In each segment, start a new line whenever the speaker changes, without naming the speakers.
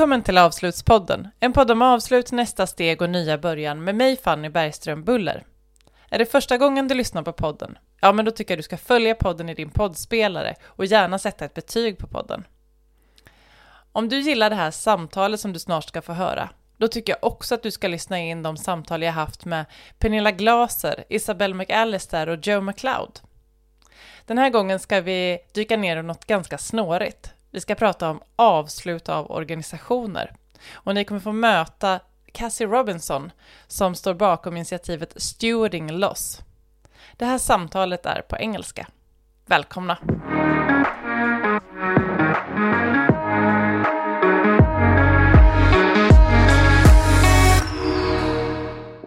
Välkommen till Avslutspodden, en podd om avslut, nästa steg och nya början med mig Fanny Bergström Buller. Är det första gången du lyssnar på podden? Ja, men då tycker jag du ska följa podden i din poddspelare och gärna sätta ett betyg på podden. Om du gillar det här samtalet som du snart ska få höra, då tycker jag också att du ska lyssna in de samtal jag haft med Pernilla Glaser, Isabelle McAllister och Joe McLeod. Den här gången ska vi dyka ner i något ganska snårigt. Vi ska prata om avslut av organisationer. Och ni kommer få möta Cassie Robinson som står bakom initiativet Stewarding Loss. Det här samtalet är på engelska. Välkomna!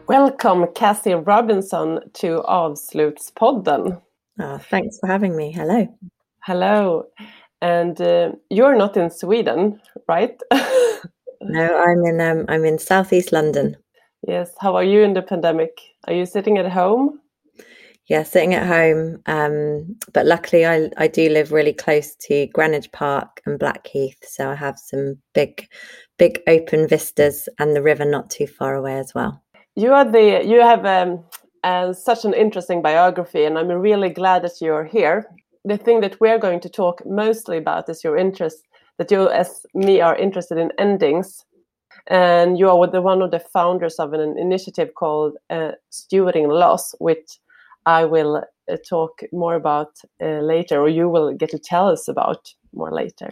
Welcome Cassie Robinson to Avslutspodden.
Oh, thanks for having me. Hello.
Hello. And uh, you're not in Sweden, right?
no, I'm in um, I'm in southeast London.
Yes. How are you in the pandemic? Are you sitting at home?
Yeah, sitting at home. Um, but luckily, I I do live really close to Greenwich Park and Blackheath, so I have some big, big open vistas and the river not too far away as well.
You are the you have um, uh, such an interesting biography, and I'm really glad that you're here the thing that we're going to talk mostly about is your interest that you as me are interested in endings and you are the one of the founders of an initiative called uh, stewarding loss which i will uh, talk more about uh, later or you will get to tell us about more later.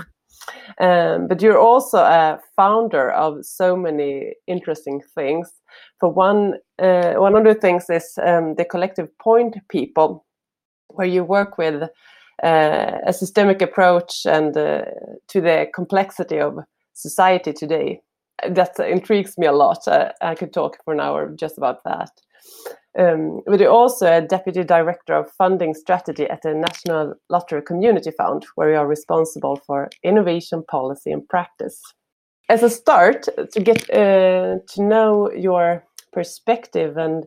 Um, but you're also a founder of so many interesting things. For one uh, one of the things is um, the collective point people where you work with a systemic approach and uh, to the complexity of society today. That intrigues me a lot. Uh, I could talk for an hour just about that. Um, but you're also a deputy director of funding strategy at the National Lottery Community Fund, where you are responsible for innovation, policy, and practice. As a start, to get uh, to know your perspective and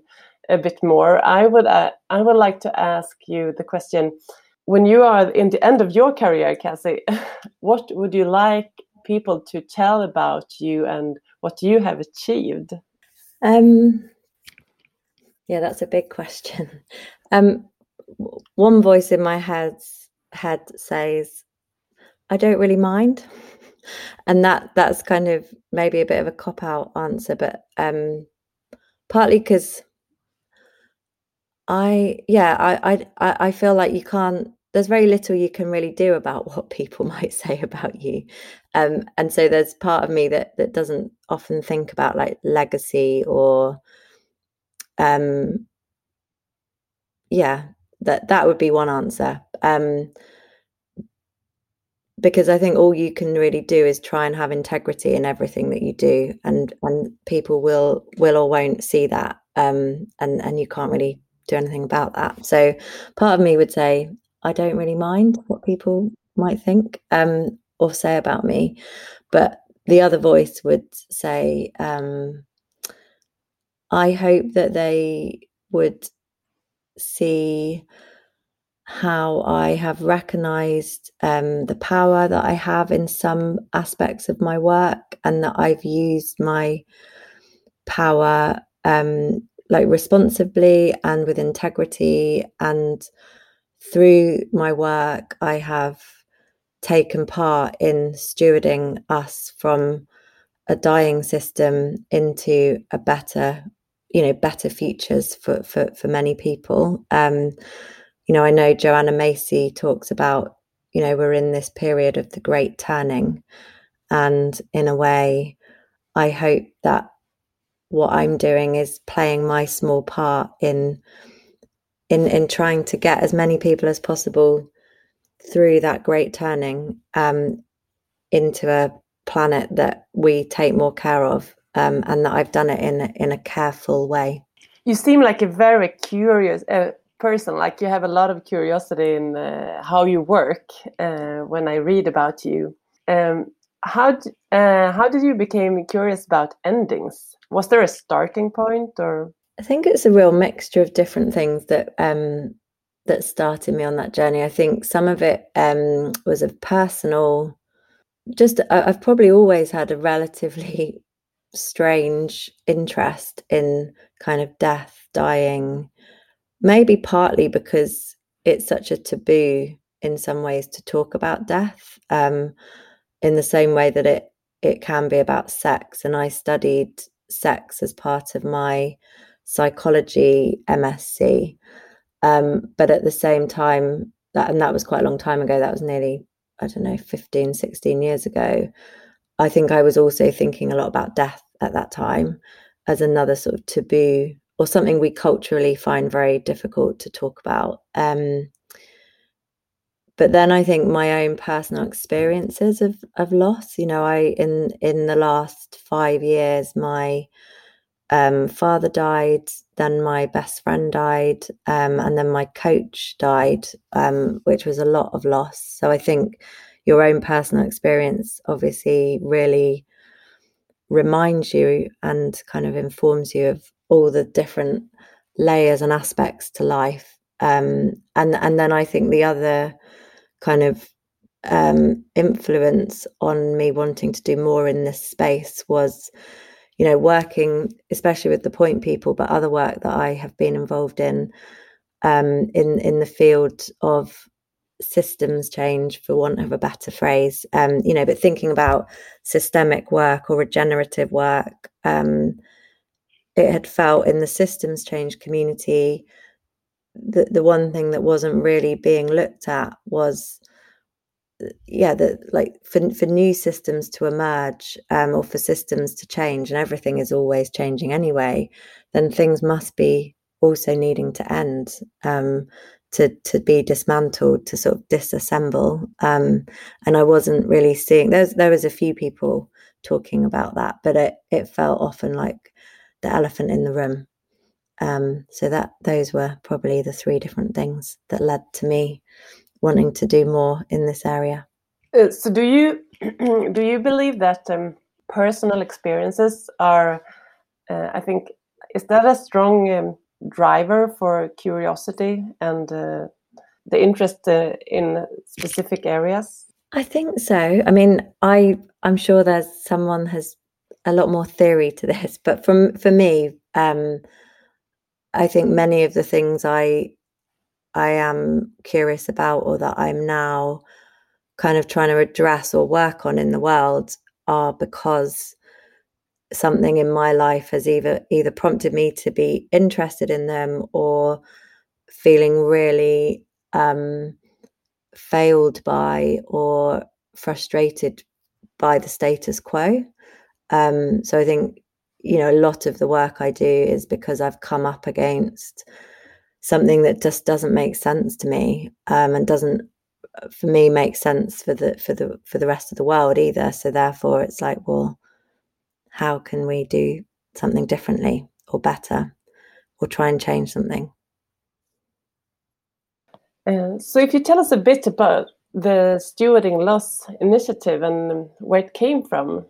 a bit more, I would uh, I would like to ask you the question: when you are in the end of your career, Cassie, what would you like people to tell about you and what you have achieved?
Um, yeah, that's a big question. Um, one voice in my head head says, "I don't really mind," and that that's kind of maybe a bit of a cop out answer, but um, partly because I yeah, I I I feel like you can't there's very little you can really do about what people might say about you. Um, and so there's part of me that that doesn't often think about like legacy or um yeah, that that would be one answer. Um because I think all you can really do is try and have integrity in everything that you do and and people will will or won't see that um and and you can't really do anything about that. So part of me would say, I don't really mind what people might think um, or say about me. But the other voice would say, um, I hope that they would see how I have recognized um, the power that I have in some aspects of my work and that I've used my power um, like responsibly and with integrity. And through my work i have taken part in stewarding us from a dying system into a better you know better futures for for, for many people. Um you know i know joanna macy talks about you know we're in this period of the great turning. And in a way i hope that what I'm doing is playing my small part in in in trying to get as many people as possible through that great turning um, into a planet that we take more care of, um, and that I've done it in in a careful way.
You seem like a very curious uh, person. Like you have a lot of curiosity in uh, how you work. Uh, when I read about you, um, how uh, how did you become curious about endings? Was there a starting point, or
I think it's a real mixture of different things that um, that started me on that journey. I think some of it um, was a personal just I've probably always had a relatively strange interest in kind of death, dying, maybe partly because it's such a taboo in some ways to talk about death, um, in the same way that it it can be about sex. And I studied sex as part of my psychology MSc, um, but at the same time, that and that was quite a long time ago. That was nearly I don't know 15, 16 years ago. I think I was also thinking a lot about death at that time as another sort of taboo or something we culturally find very difficult to talk about. Um, but then I think my own personal experiences of of loss. You know, I in in the last five years, my um, father died, then my best friend died, um, and then my coach died, um, which was a lot of loss. So I think your own personal experience obviously really reminds you and kind of informs you of all the different layers and aspects to life. Um, and and then I think the other kind of um, influence on me wanting to do more in this space was, you know, working especially with the point people, but other work that I have been involved in um, in in the field of systems change for want of a better phrase um you know but thinking about systemic work or regenerative work um it had felt in the systems change community the the one thing that wasn't really being looked at was yeah that like for for new systems to emerge um or for systems to change and everything is always changing anyway then things must be also needing to end um to to be dismantled to sort of disassemble um, and i wasn't really seeing there's there was a few people talking about that but it it felt often like the elephant in the room um, so that those were probably the three different things that led to me wanting to do more in this area
uh, so do you do you believe that um, personal experiences are uh, i think is that a strong um, driver for curiosity and uh, the interest uh, in specific areas?
I think so. I mean, I I'm sure there's someone has a lot more theory to this, but from for me, um, I think many of the things I I am curious about or that I'm now kind of trying to address or work on in the world are because something in my life has either either prompted me to be interested in them or feeling really um, failed by or frustrated by the status quo. Um, so I think you know a lot of the work I do is because I've come up against something that just doesn't make sense to me um, and doesn't for me make sense for the for the for the rest of the world either. So therefore, it's like well how can we do something differently or better or try and change something?
Uh, so, if you tell us a bit about the Stewarding Loss initiative and where it came from.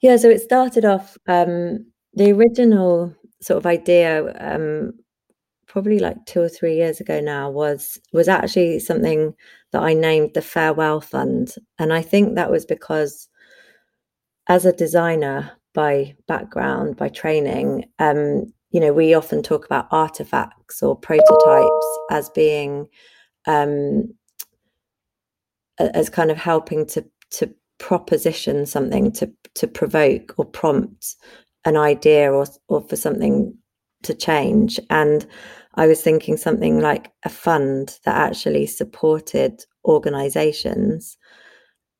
Yeah, so it started off, um, the original sort of idea, um, probably like two or three years ago now, was was actually something that I named the Farewell Fund, and I think that was because as a designer by background, by training, um, you know, we often talk about artifacts or prototypes as being um, as kind of helping to to proposition something, to to provoke or prompt an idea or or for something to change. And I was thinking something like a fund that actually supported organizations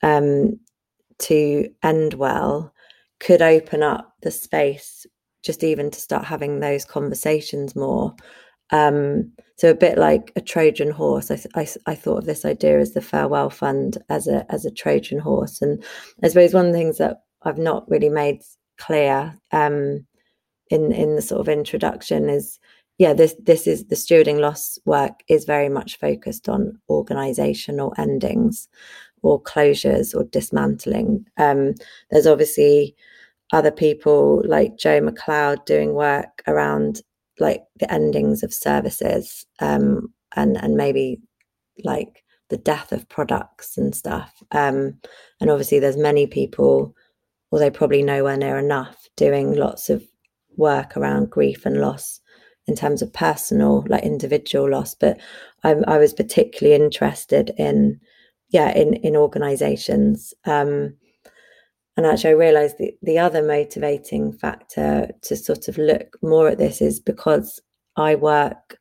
um, to end well could open up the space just even to start having those conversations more um, so a bit like a trojan horse I, I, I, thought of this idea as the farewell fund as a as a trojan horse and i suppose one of the things that i've not really made clear um, in in the sort of introduction is yeah this this is the stewarding loss work is very much focused on organizational endings or closures or dismantling. Um, there's obviously other people like Joe Macleod doing work around like the endings of services um, and and maybe like the death of products and stuff. Um, and obviously, there's many people, although probably nowhere near enough, doing lots of work around grief and loss in terms of personal, like individual loss. But I, I was particularly interested in, yeah, in in organisations. Um, and actually, I realised the the other motivating factor to sort of look more at this is because I work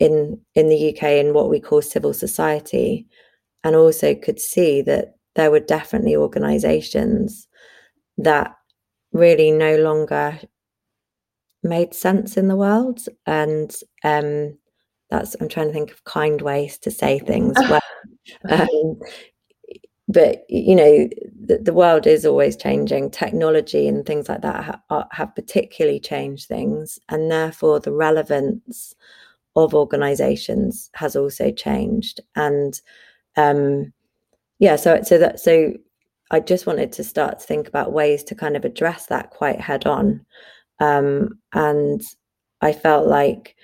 in in the UK in what we call civil society, and also could see that there were definitely organisations that really no longer made sense in the world, and um, that's I'm trying to think of kind ways to say things. where, um, but you know the, the, world is always changing. Technology and things like that ha- have particularly changed things and therefore the relevance of organizations has also changed. And um yeah so so that so i just wanted to start to think about ways to kind of address that quite head on. Um and i felt like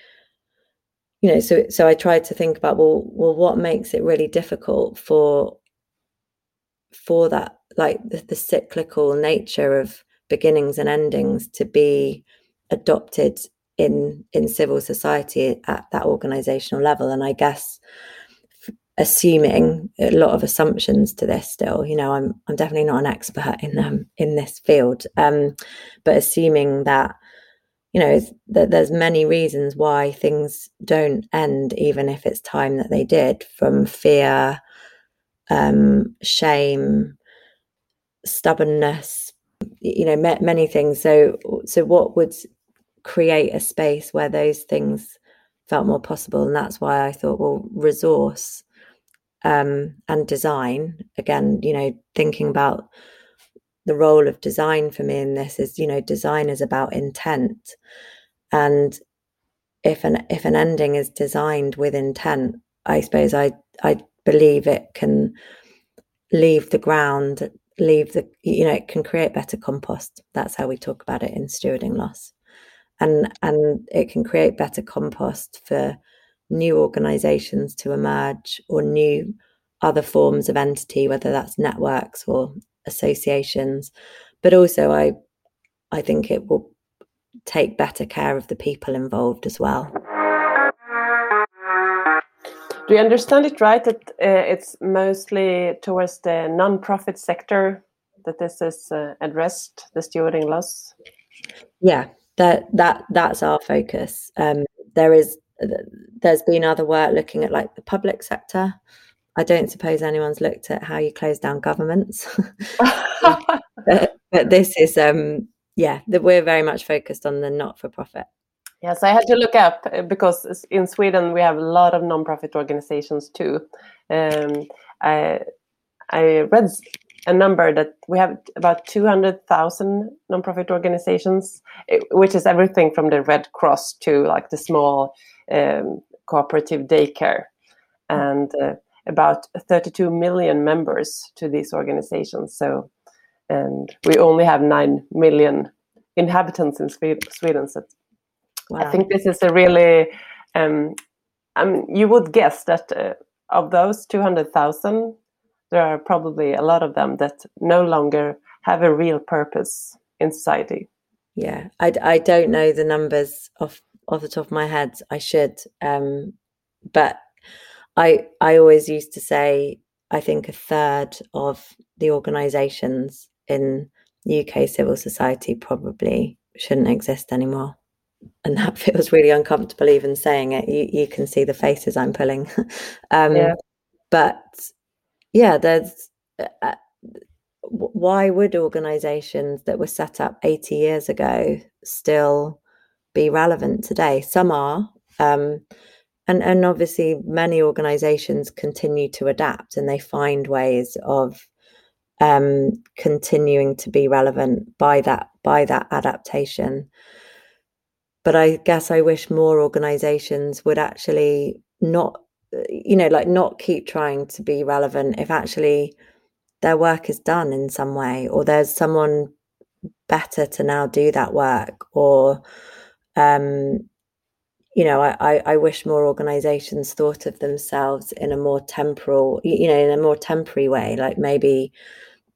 you know so so i tried to think about well well what makes it really difficult for for that like the, the cyclical nature of beginnings and endings to be adopted in in civil society at that organizational level. And i guess assuming a lot of assumptions to this still you know i'm i'm definitely not an expert in um in this field. Um but assuming that you know that there's many reasons why things don't end even if it's time that they did from fear um shame stubbornness you know many things so so what would create a space where those things felt more possible. And that's why I thought, well, resource um, and design, again, you know, thinking about the role of design for me in this is, you know, design is about intent. And if an if an ending is designed with intent, I suppose I I believe it can leave the ground, leave the you know, it can create better compost. That's how we talk about it in stewarding loss. And and it can create better compost for new organizations to emerge or new other forms of entity whether that's networks or associations. But also i i think it will take better care of the people involved as well
do you understand it right that uh, it's mostly towards the non-profit sector that this is uh, addressed the stewarding loss
yeah that that that's our focus. Um, there is there's been other work looking at like the public sector. I don't suppose anyone's looked at how you close down governments, but, but, this is um, yeah, that we're very much focused on the not for profit.
Yes, I had to look up uh, because in Sweden we have a lot of non-profit organizations too. Um, I I read a number that we have about 200,000 nonprofit organizations, which is everything from the Red Cross to like the small um, cooperative daycare, and uh, about 32 million members to these organizations. So, and we only have 9 million inhabitants in Sweden. So wow. I think this is a really, um, I mean, you would guess that uh, of those 200,000, there are probably a lot of them that no longer have a real purpose in society.
Yeah, I, I don't know the numbers off off the top of my head. I should, um, but I I always used to say I think a third of the organisations in UK civil society probably shouldn't exist anymore. And that feels really uncomfortable even saying it. You you can see the faces I'm pulling. um, yeah. But yeah, there's uh, why would organizations that were set up 80 years ago still be relevant today? Some are. Um, and, and obviously, many organizations continue to adapt and they find ways of um, continuing to be relevant by that by that adaptation. But I guess I wish more organizations would actually not you know like not keep trying to be relevant if actually their work is done in some way or there's someone better to now do that work or um you know, I, I wish more organizations thought of themselves in a more temporal, you know, in a more temporary way. Like maybe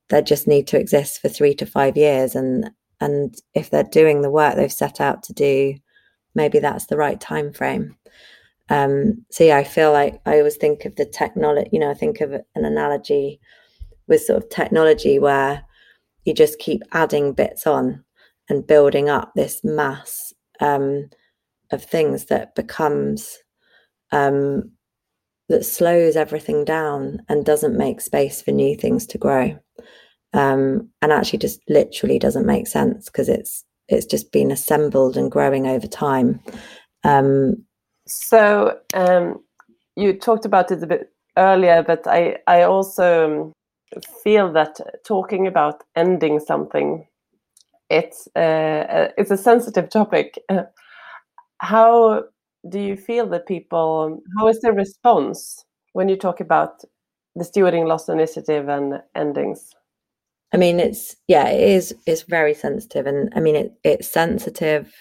they just need to exist for three to five years, and and if they're doing the work they've set out to do, maybe that's the right time frame. Um, so yeah, I feel like I always think of the technology. You know, I think of an analogy with sort of technology where you just keep adding bits on and building up this mass. Um, of things that becomes um, that slows everything down and doesn't make space for new things to grow um, and actually just literally doesn't make sense because it's it's just been assembled and growing over time. Um,
so um, you talked about it a bit earlier but i i also feel that talking about ending something it's uh, uh it's a sensitive topic. How do you feel that people how is the response when you talk about the stewarding loss initiative and endings
i mean it's yeah it is it's very sensitive and i mean it, it's sensitive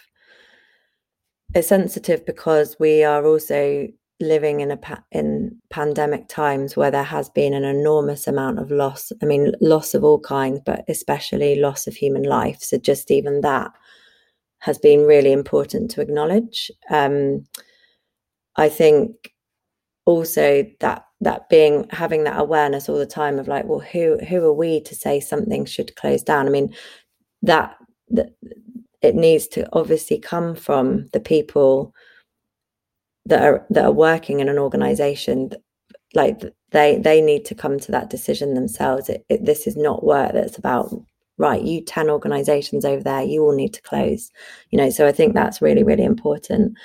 it's sensitive because we are also living in a pa- in pandemic times where there has been an enormous amount of loss i mean loss of all kinds but especially loss of human life so just even that has been really important to acknowledge. Um, I think also that that being having that awareness all the time of like, well, who who are we to say something should close down? I mean, that that it needs to obviously come from the people that are that are working in an organization. Like they they need to come to that decision themselves. It, it, this is not work that's about right you 10 organizations over there you all need to close. You know so i think that's really really important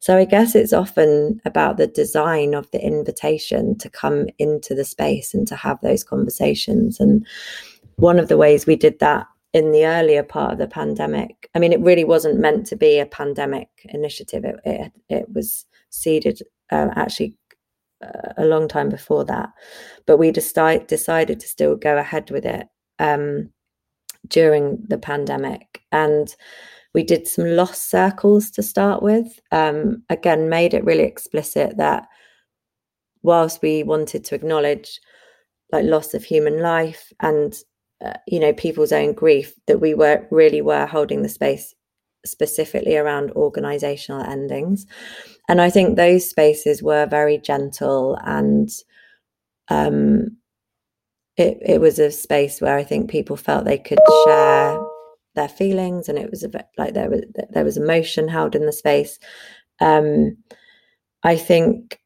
so i guess it's often about the design of the invitation to come into the space and to have those conversations. And one of the ways we did that in the earlier part of the pandemic i mean it really wasn't meant to be a pandemic initiative. It it, it was seeded uh, actually uh, a long time before that. But we decide, decided to still go ahead with it um, during the pandemic. And we did some loss circles to start with. Um, again, made it really explicit that whilst we wanted to acknowledge like loss of human life and uh, you know people's own grief, that we were really were holding the space specifically around organizational endings. And I think those spaces were very gentle and um, it, it was a space where I think people felt they could share their feelings and it was like there was there was emotion held in the space. Um, i think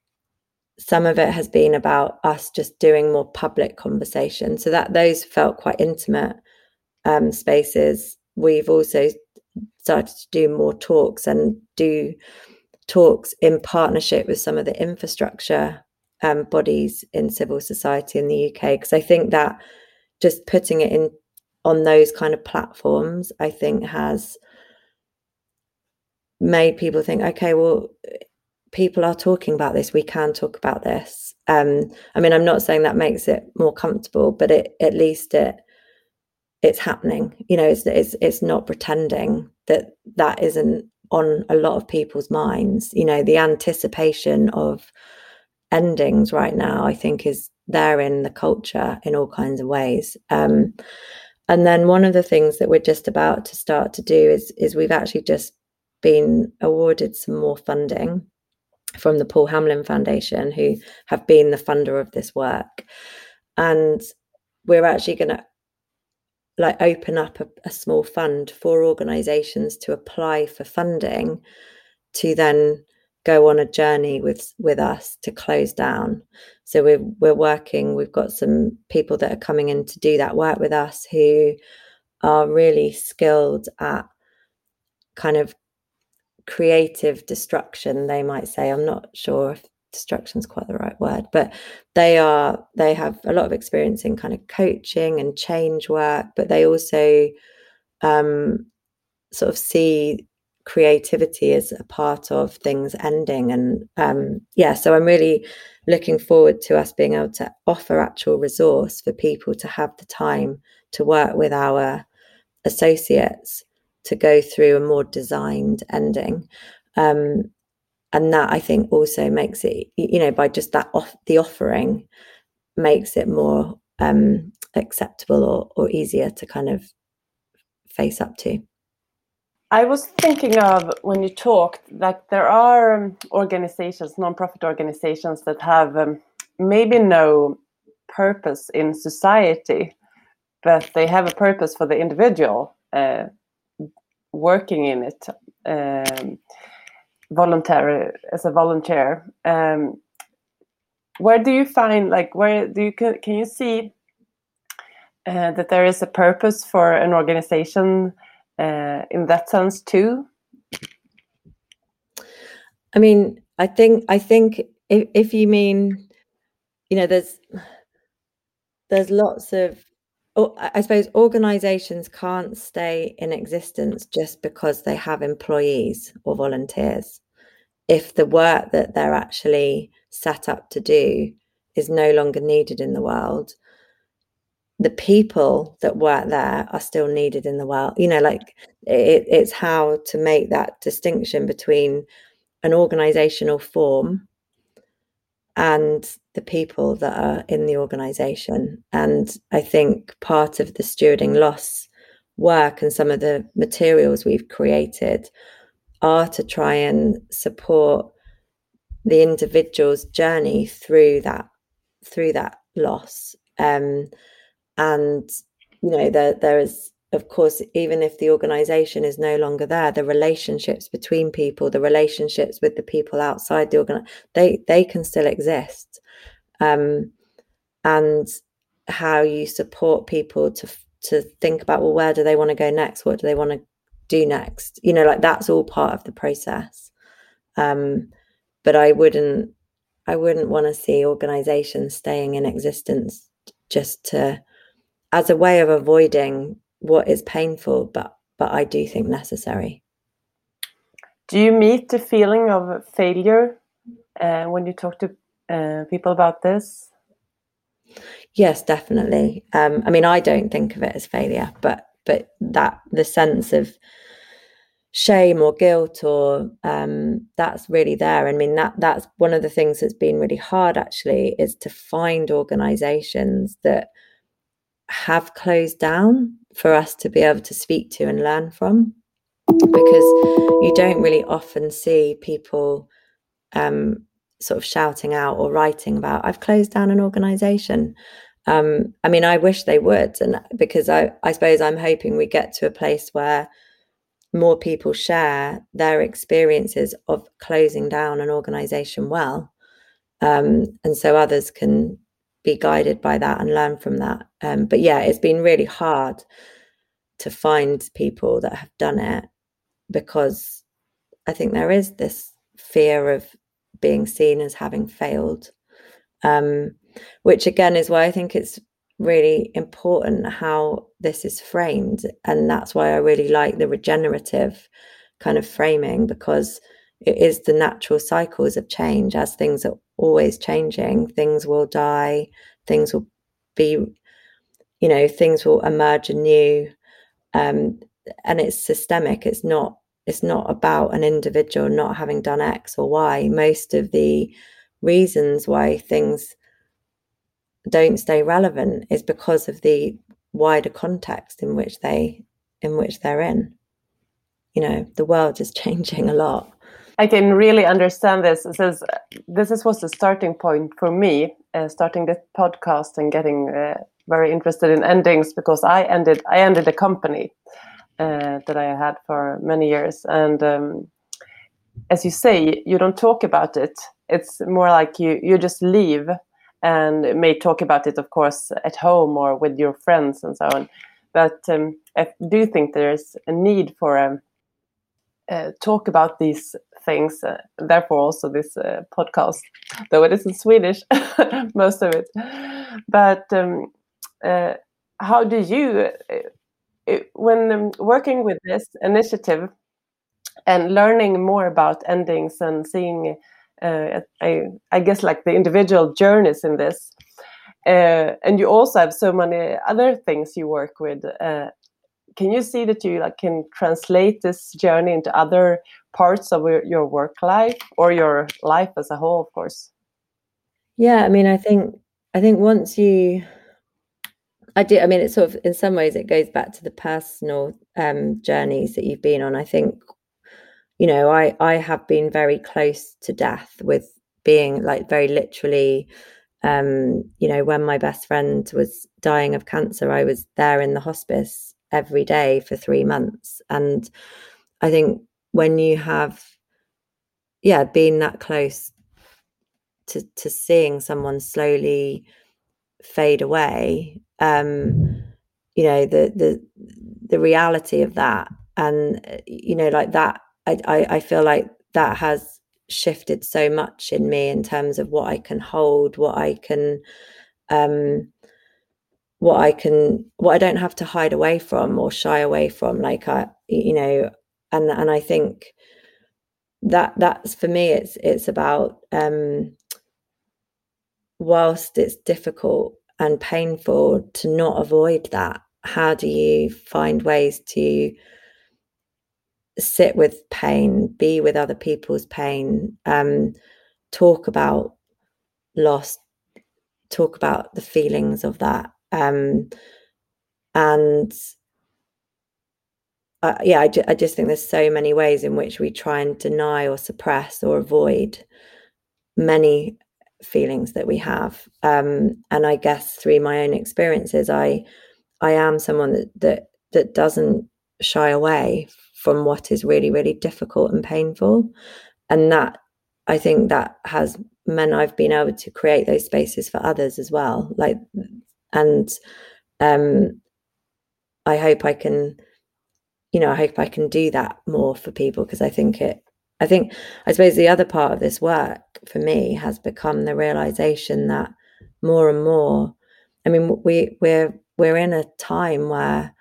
some of it has been about us just doing more public conversation so that those felt quite intimate um, spaces. We've also started to do more talks and do talks in partnership with some of the infrastructure um, bodies in civil society in the UK because I think that just putting it in on those kind of platforms, I think has made people think, okay, well, people are talking about this. We can talk about this. Um, I mean, I'm not saying that makes it more comfortable, but it at least it it's happening. You know, it's it's it's not pretending that that isn't on a lot of people's minds. You know, the anticipation of endings right now, I think, is there in the culture in all kinds of ways. Um, and then one of the things that we're just about to start to do is is we've actually just been awarded some more funding from the Paul Hamlyn Foundation, who have been the funder of this work, and we're actually going to like open up a, a small fund for organizations to apply for funding to then go on a journey with with us to close down. So we're we're working we've got some people that are coming in to do that work with us who are really skilled at kind of creative destruction they might say. I'm not sure if destruction is quite the right word but they are they have a lot of experience in kind of coaching and change work but they also um, sort of see creativity is a part of things ending and um, yeah so i'm really looking forward to us being able to offer actual resource for people to have the time to work with our associates to go through a more designed ending um, and that I think also makes it, you know, by just that off the offering makes it more um, acceptable or, or easier to kind of face up to.
I was thinking of when you talked that there are um, organizations, non-profit organizations that have um, maybe no purpose in society, but they have a purpose for the individual uh, working in it. Um, voluntary as a volunteer um, where do you find like where do you can, can you see uh, that there is a purpose for an organization uh, in that sense too?
I mean i think i think if, if you mean you know there's there's lots of oh, I suppose organizations can't stay in existence just because they have employees or volunteers. If the work that they're actually set up to do is no longer needed in the world the people that work there are still needed in the world. You know like it, it's how to make that distinction between an organizational form and the people that are in the organization. And i think part of the stewarding loss work and some of the materials we've created are to try and support the individual's journey through that through that loss. Um, and you know there there is of course even if the organization is no longer there the relationships between people the relationships with the people outside the organ they they can still exist. Um, and how you support people to to think about well where do they want to go next? What do they want to do next? You know like that's all part of the process. Um but i wouldn't i wouldn't want to see organizations staying in existence just to as a way of avoiding what is painful but but i do think necessary.
Do you meet the feeling of failure uh, when you talk to uh, people about this?
Yes definitely. Um, i mean i don't think of it as failure but but that the sense of shame or guilt or um, that's really there. I mean that that's one of the things that's been really hard actually is to find organizations that have closed down for us to be able to speak to and learn from because you don't really often see people um, sort of shouting out or writing about i've closed down an organization um, i mean i wish they would and because i i suppose i'm hoping we get to a place where more people share their experiences of closing down an organization well. Um, and so others can be guided by that and learn from that. Um, but yeah, it's been really hard to find people that have done it because I think there is this fear of being seen as having failed. Um, which again is why I think it's really important how this is framed. And that's why I really like the regenerative kind of framing because it is the natural cycles of change as things are always changing. Things will die, things will be, you know, things will emerge anew. Um, and it's systemic. It's not it's not about an individual not having done X or Y. Most of the reasons why things don't stay relevant is because of the wider context in which they in which they're in you know the world is changing a lot
i can really understand this. This is this is was the starting point for me uh, starting this podcast and getting uh, very interested in endings because i ended i ended a company uh, that i had for many years. And um, as you say you don't talk about it. It's more like you you just leave and may talk about it, of course, at home or with your friends and so on. But um, I do think there's a need for a, um, uh, talk about these things. Uh, therefore, also this uh, podcast, though it is in Swedish, most of it. But um, uh, how do you, uh, when um, working with this initiative and learning more about endings and seeing uh, I, I guess like the individual journeys in this uh, and you also have so many other things you work with uh, can you see that you like can translate this journey into other parts of your work life or your life as a whole, of course?
Yeah, I mean, I think I think once you I do. I mean, it's sort of in some ways it goes back to the personal um, journeys that you've been on. I think, you know, I I have been very close to death with being like very literally. Um, you know, when my best friend was dying of cancer, I was there in the hospice every day for three months, and I think when you have, yeah, been that close to to seeing someone slowly fade away um you know the the the reality of that and you know like that I, I i feel like that has shifted so much in me in terms of what i can hold what i can um what i can what i don't have to hide away from or shy away from. Like i you know and and i think that that's for me it's it's about um whilst it's difficult and painful to not avoid that how do you find ways to sit with pain be with other people's pain um, talk about loss talk about the feelings of that um, and uh, yeah I, ju- I just think there's so many ways in which we try and deny or suppress or avoid many feelings that we have. Um, and i guess through my own experiences i i am someone that that that doesn't shy away from what is really really difficult and painful. And that i think that has meant i've been able to create those spaces for others as well. Like and um i hope i can you know i hope i can do that more for people because i think it I think, I suppose, the other part of this work for me has become the realization that more and more, I mean, we we're we're in a time where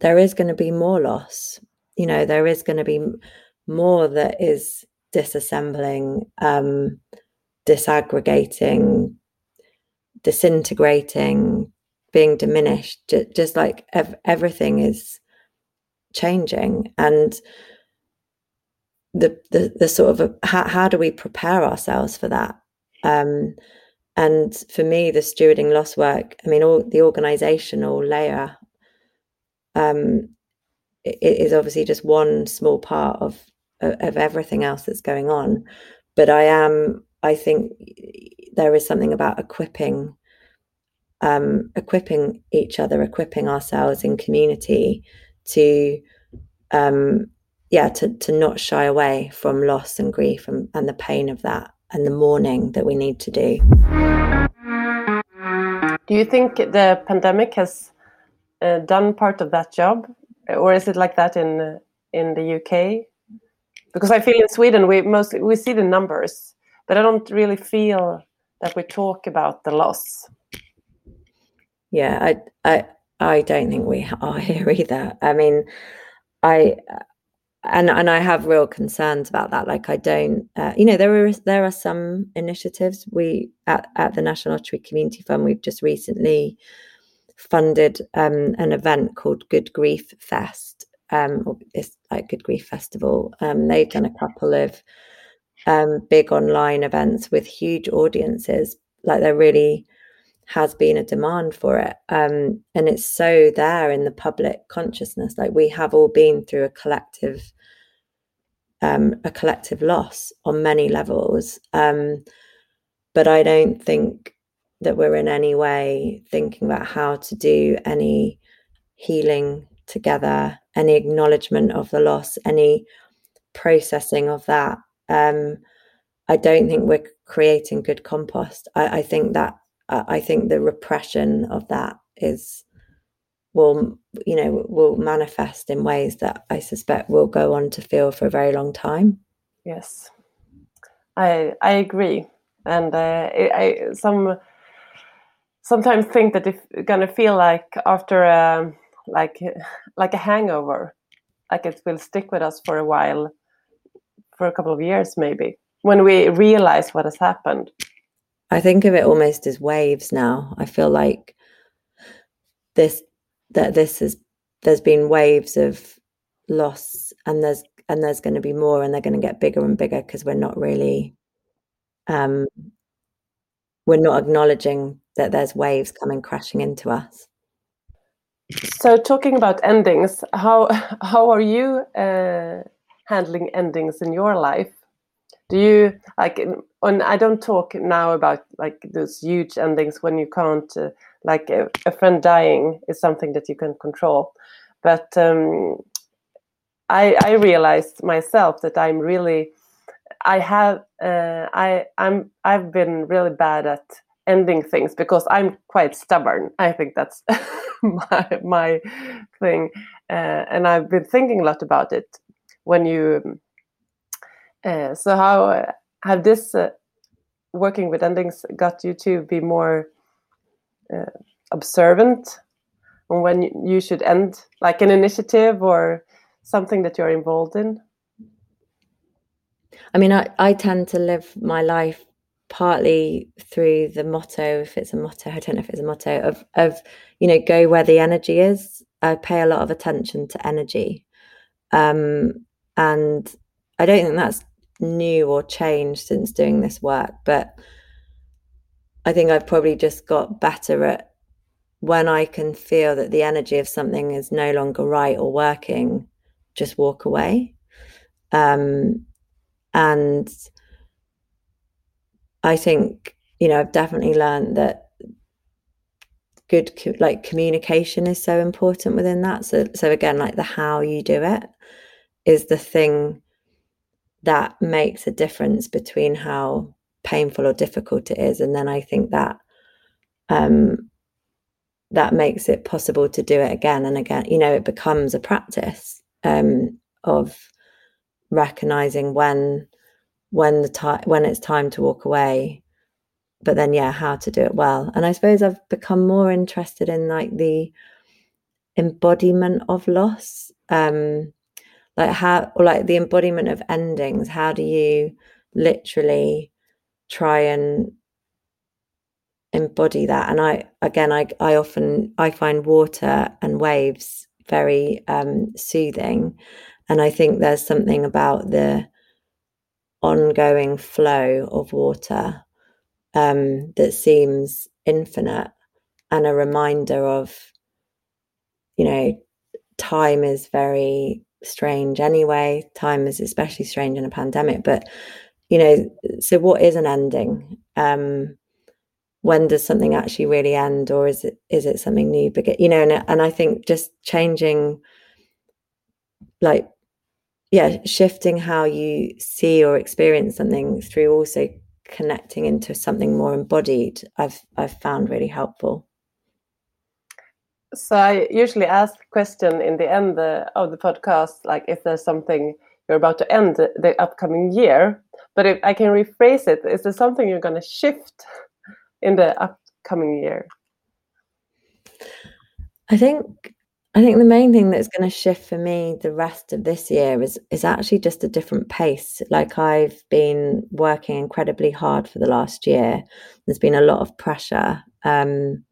there is going to be more loss. You know, there is going to be more that is disassembling, um, disaggregating, disintegrating, being diminished. Just, just like ev- everything is changing, and the the, the sort of a, how, how do we prepare ourselves for that? Um, and for me the stewarding loss work i mean all the organizational layer um, it is obviously just one small part of of everything else that's going on. But i am i think there is something about equipping um, equipping each other equipping ourselves in community to um, yeah to to not shy away from loss and grief and, and the pain of that and the mourning that we need to do.
Do you think the pandemic has uh, done part of that job? Or is it like that in in the UK because I feel in Sweden we mostly we see the numbers but I don't really feel that we talk about the loss.
Yeah I I I don't think we are here either I mean I and and I have real concerns about that. Like I don't, uh, you know, there are there are some initiatives we at at the National Lottery Community Fund. We've just recently funded um, an event called Good Grief Fest. Um, it's like Good Grief Festival. Um, they've done a couple of um, big online events with huge audiences. Like they're really has been a demand for it, um, and it's so there in the public consciousness. Like we have all been through a collective um, a collective loss on many levels. Um, but I don't think that we're in any way thinking about how to do any healing together, any acknowledgement of the loss, any processing of that. Um, I don't think we're creating good compost. I, I think that I think the repression of that is will you know will manifest in ways that I suspect will go on to feel for a very long time.
Yes, I I agree, and uh, I some sometimes think that it's gonna feel like after a like like a hangover, like it will stick with us for a while, for a couple of years maybe, when we realize what has happened.
I think of it almost as waves now. I feel like this that this has there's been waves of loss and there's and there's going to be more and they're going to get bigger and bigger because we're not really um we're not acknowledging that there's waves coming crashing into us
so talking about endings how how are you uh, handling endings in your life do you like and i don't talk now about like those huge endings when you can't uh, like a, a, friend dying is something that you can control but um, I, I realized myself that I'm really I have uh, I I'm I've been really bad at ending things because I'm quite stubborn. I think that's my my thing, uh, and I've been thinking a lot about it. When you uh, so how have this uh, working with endings got you to be more uh, observant on when you should end like an initiative or something that you're involved in?
I mean, I, I tend to live my life partly through the motto, if it's a motto, I don't know if it's a motto, of, of you know, go where the energy is. I pay a lot of attention to energy. Um, and I don't think that's new or changed since doing this work, but I think I've probably just got better at when I can feel that the energy of something is no longer right or working, just walk away. Um, and I think, you know, I've definitely learned that good like communication is so important within that. So, so again, like the how you do it is the thing that makes a difference between how painful or difficult it is. And then I think that um, that makes it possible to do it again and again. You know, it becomes a practice um, of recognizing when when the time when it's time to walk away but then yeah how to do it well and i suppose i've become more interested in like the embodiment of loss um like how or like the embodiment of endings how do you literally try and embody that and i again i i often i find water and waves very um, soothing. And I think there's something about the ongoing flow of water um, that seems infinite and a reminder of, you know, time is very strange anyway. Time is especially strange in a pandemic. But, you know, so what is an ending? Um, when does something actually really end or is it is it something new begin you know and, and i think just changing like yeah shifting how you see or experience something through also connecting into something more embodied i've i've found really helpful
so i usually ask the question in the end uh, of the podcast like if there's something you're about to end the upcoming year but if i can rephrase it is there something you're going to shift in the upcoming year?
I think I think the main thing that's going to shift for me the rest of this year is is actually just a different pace. Like I've been working incredibly hard for the last year. There's been a lot of pressure, um,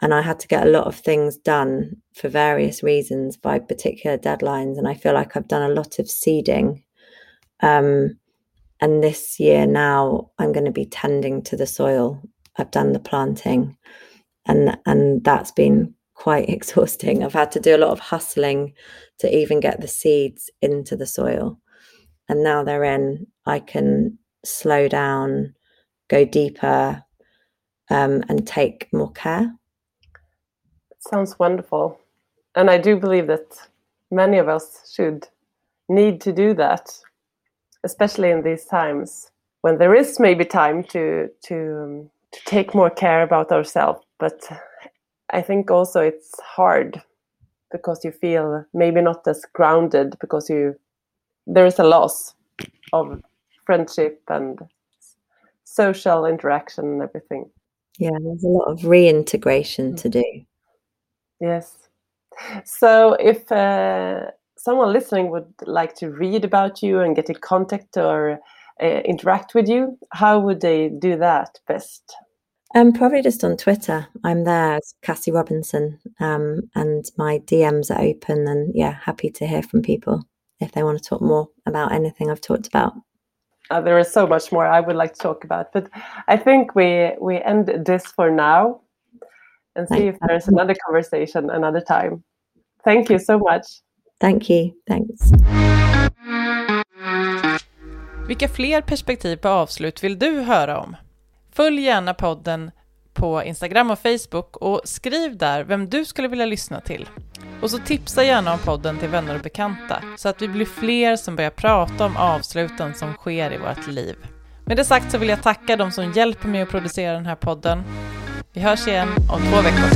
and I had to get a lot of things done for various reasons by particular deadlines. And I feel like I've done a lot of seeding. Um, and this year now i'm going to be tending to the soil i've done the planting and and that's been quite exhausting i've had to do a lot of hustling to even get the seeds into the soil and now they're in i can slow down go deeper um, and take more care
sounds wonderful. And i do believe that many of us should need to do that especially in these times when there is maybe time to to um, to take more care about ourselves. But i think also it's hard because you feel maybe not as grounded because you there is a loss of friendship and social interaction and everything.
Yeah there's a lot of reintegration to do
yes so if uh, someone listening would like to read about you and get in contact or uh, interact with you, how would they do that best?
Um, probably just on Twitter. I'm there as Cassie Robinson, um, and my DMs are open. And yeah, happy to hear from people. if they want to talk more about anything I've talked about.
Uh, there is so much more I would like to talk about, but I think we we end this for now and see if there's another conversation another time. Thank you so much.
Thank you. Thanks.
Vilka fler perspektiv på avslut vill du höra om? Följ gärna podden på Instagram och Facebook och skriv där vem du skulle vilja lyssna till. Och så tipsa gärna om podden till vänner och bekanta så att vi blir fler som börjar prata om avsluten som sker i vårt liv. Med det sagt så vill jag tacka de som hjälper mig att producera den här podden. Vi hörs igen om två veckor.